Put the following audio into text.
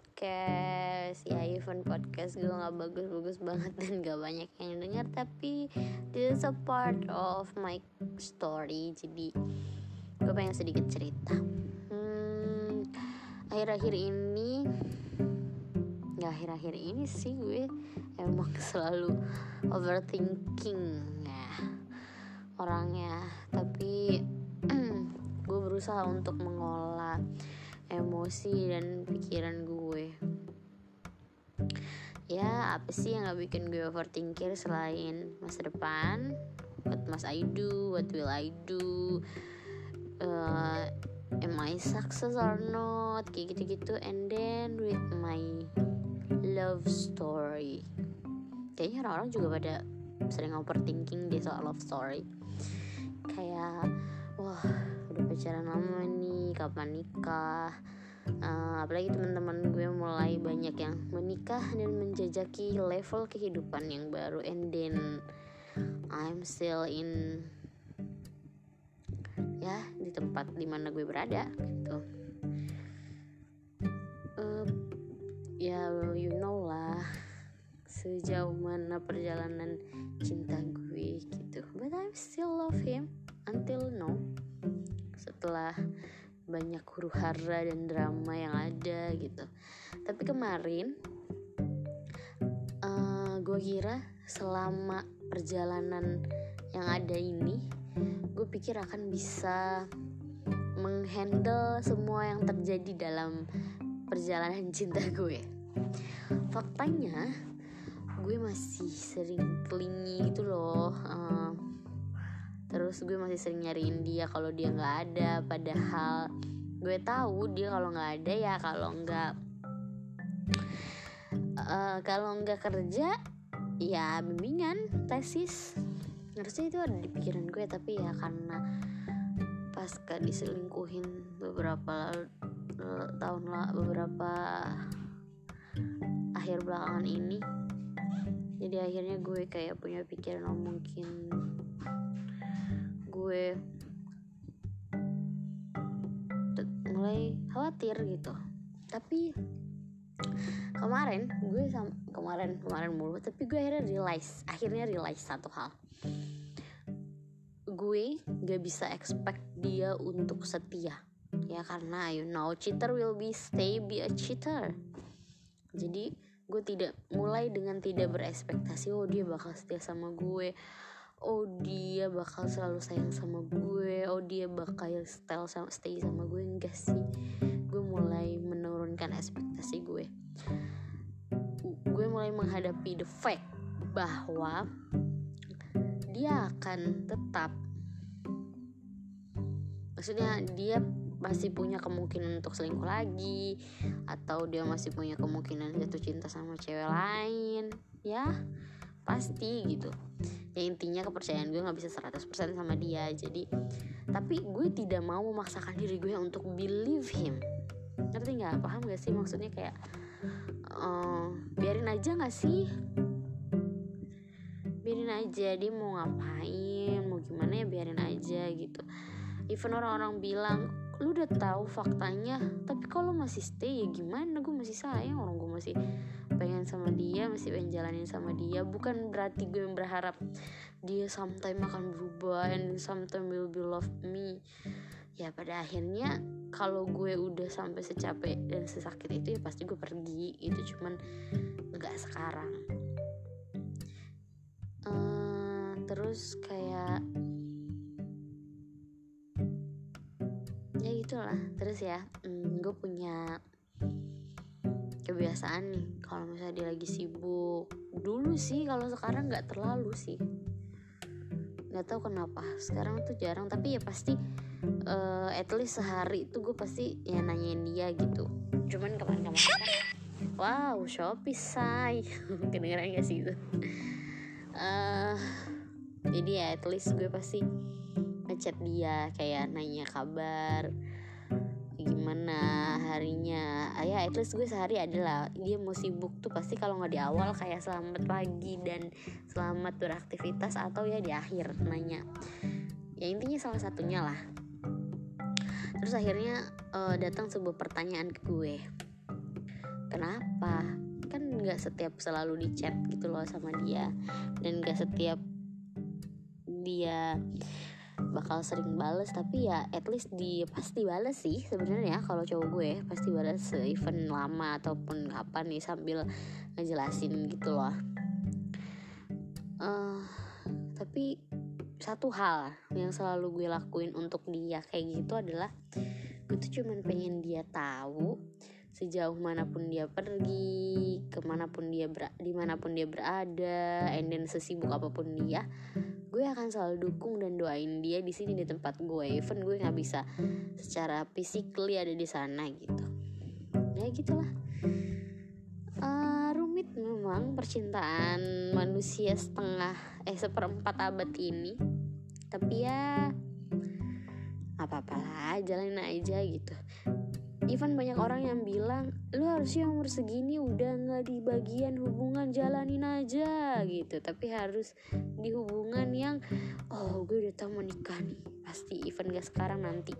podcast. Ya even podcast gue nggak bagus-bagus banget dan gak banyak yang denger tapi this is a part of my story. Jadi gue pengen sedikit cerita. Hmm, akhir-akhir ini nggak akhir-akhir ini sih gue emang selalu overthinking. Ya orangnya. Tapi gue berusaha untuk mengolah emosi dan pikiran gue ya apa sih yang gak bikin gue overthinking selain masa depan? What must I do what will I do uh, am I success or not? Kayak gitu-gitu. And then with my love story. Kayaknya orang-orang juga pada sering overthinking di soal love story. Kayak wah udah pacaran lama nih kapan nikah uh, apalagi teman-teman gue mulai banyak yang menikah dan menjajaki level kehidupan yang baru. And then I'm still in ya di tempat di mana gue berada gitu. Uh, ya you know lah sejauh mana perjalanan cinta gue gitu. But I still love him until now. Setelah banyak huru hara dan drama yang ada gitu. Tapi kemarin uh, gue kira selama perjalanan yang ada ini gue pikir akan bisa menghandle semua yang terjadi dalam perjalanan cinta gue. Faktanya gue masih sering kelingi gitu loh uh, terus gue masih sering nyariin dia kalau dia nggak ada. Padahal gue tahu dia kalau nggak ada ya kalau nggak uh, kalau nggak kerja ya bimbingan tesis. Harusnya itu ada di pikiran gue tapi ya karena pas pasca diselingkuhin beberapa uh, tahun lah beberapa akhir belakangan ini jadi akhirnya gue kayak punya pikiran oh mungkin gue mulai khawatir gitu. Tapi kemarin gue sama kemarin kemarin mulu tapi gue akhirnya realize akhirnya realize satu hal. Gue gak bisa expect dia untuk setia ya karena you know cheater will be stay be a cheater. Jadi gue tidak mulai dengan tidak berespektasi oh dia bakal setia sama gue oh dia bakal selalu sayang sama gue. Oh dia bakal style sama stay sama gue. Enggak sih. Gue mulai menurunkan ekspektasi gue. Gue mulai menghadapi the fact bahwa dia akan tetap maksudnya dia masih punya kemungkinan untuk selingkuh lagi atau dia masih punya kemungkinan jatuh cinta sama cewek lain ya pasti gitu. Ya intinya kepercayaan gue nggak bisa 100% sama dia jadi tapi gue tidak mau memaksakan diri gue untuk believe him. Ngerti nggak? Paham gak sih maksudnya kayak uh, biarin aja nggak sih? Biarin aja dia mau ngapain mau gimana ya biarin aja gitu. Even orang-orang bilang lu udah tahu faktanya tapi kalau masih stay ya gimana? Gue masih sayang orang gue masih pengen sama dia masih pengen jalanin sama dia. Bukan berarti gue yang berharap dia sometime akan berubah and sometime will be love me. Ya pada akhirnya kalau gue udah sampai secapek dan sesakit itu ya pasti gue pergi. Itu cuman nggak sekarang. Uh, terus kayak ya gitulah. Terus ya hmm, gue punya kebiasaan nih kalau misalnya dia lagi sibuk. Dulu sih kalau sekarang nggak terlalu sih. Nggak tahu kenapa. Sekarang tuh jarang. Tapi ya pasti uh, at least sehari itu gue pasti ya nanyain dia gitu. Cuman kemarin-kemarin wow shopee say. Kedengeran gak sih itu? Uh, jadi ya at least gue pasti ngechat dia kayak nanya kabar harinya. Ah, ya at least gue sehari adalah dia mau sibuk tuh pasti kalau nggak di awal kayak selamat pagi dan selamat beraktivitas atau ya di akhir nanya. Ya intinya salah satunya lah. Terus akhirnya uh, datang sebuah pertanyaan ke gue. Kenapa? Kan nggak setiap selalu di chat gitu loh sama dia. Dan nggak setiap dia bakal sering bales tapi ya at least dia pasti bales sih sebenarnya kalau cowok gue pasti bales event lama ataupun kapan nih sambil ngejelasin gitu loh. Uh, tapi satu hal yang selalu gue lakuin untuk dia kayak gitu adalah gue tuh cuman pengen dia tahu sejauh mana pun dia pergi ke mana pun dia ber di mana pun dia berada and then sesibuk apa pun dia gue akan selalu dukung dan doain dia di sini di tempat gue. Even gue nggak bisa secara physically ada di sana gitu. Ya gitulah. Uh, rumit memang percintaan manusia setengah eh seperempat abad ini. Tapi ya apa-apalah jalanin aja gitu even banyak orang yang bilang lu harusnya umur segini udah nggak di bagian hubungan jalanin aja gitu. Tapi harus di hubungan yang oh gue udah tau mau nikah nih pasti even gak sekarang nanti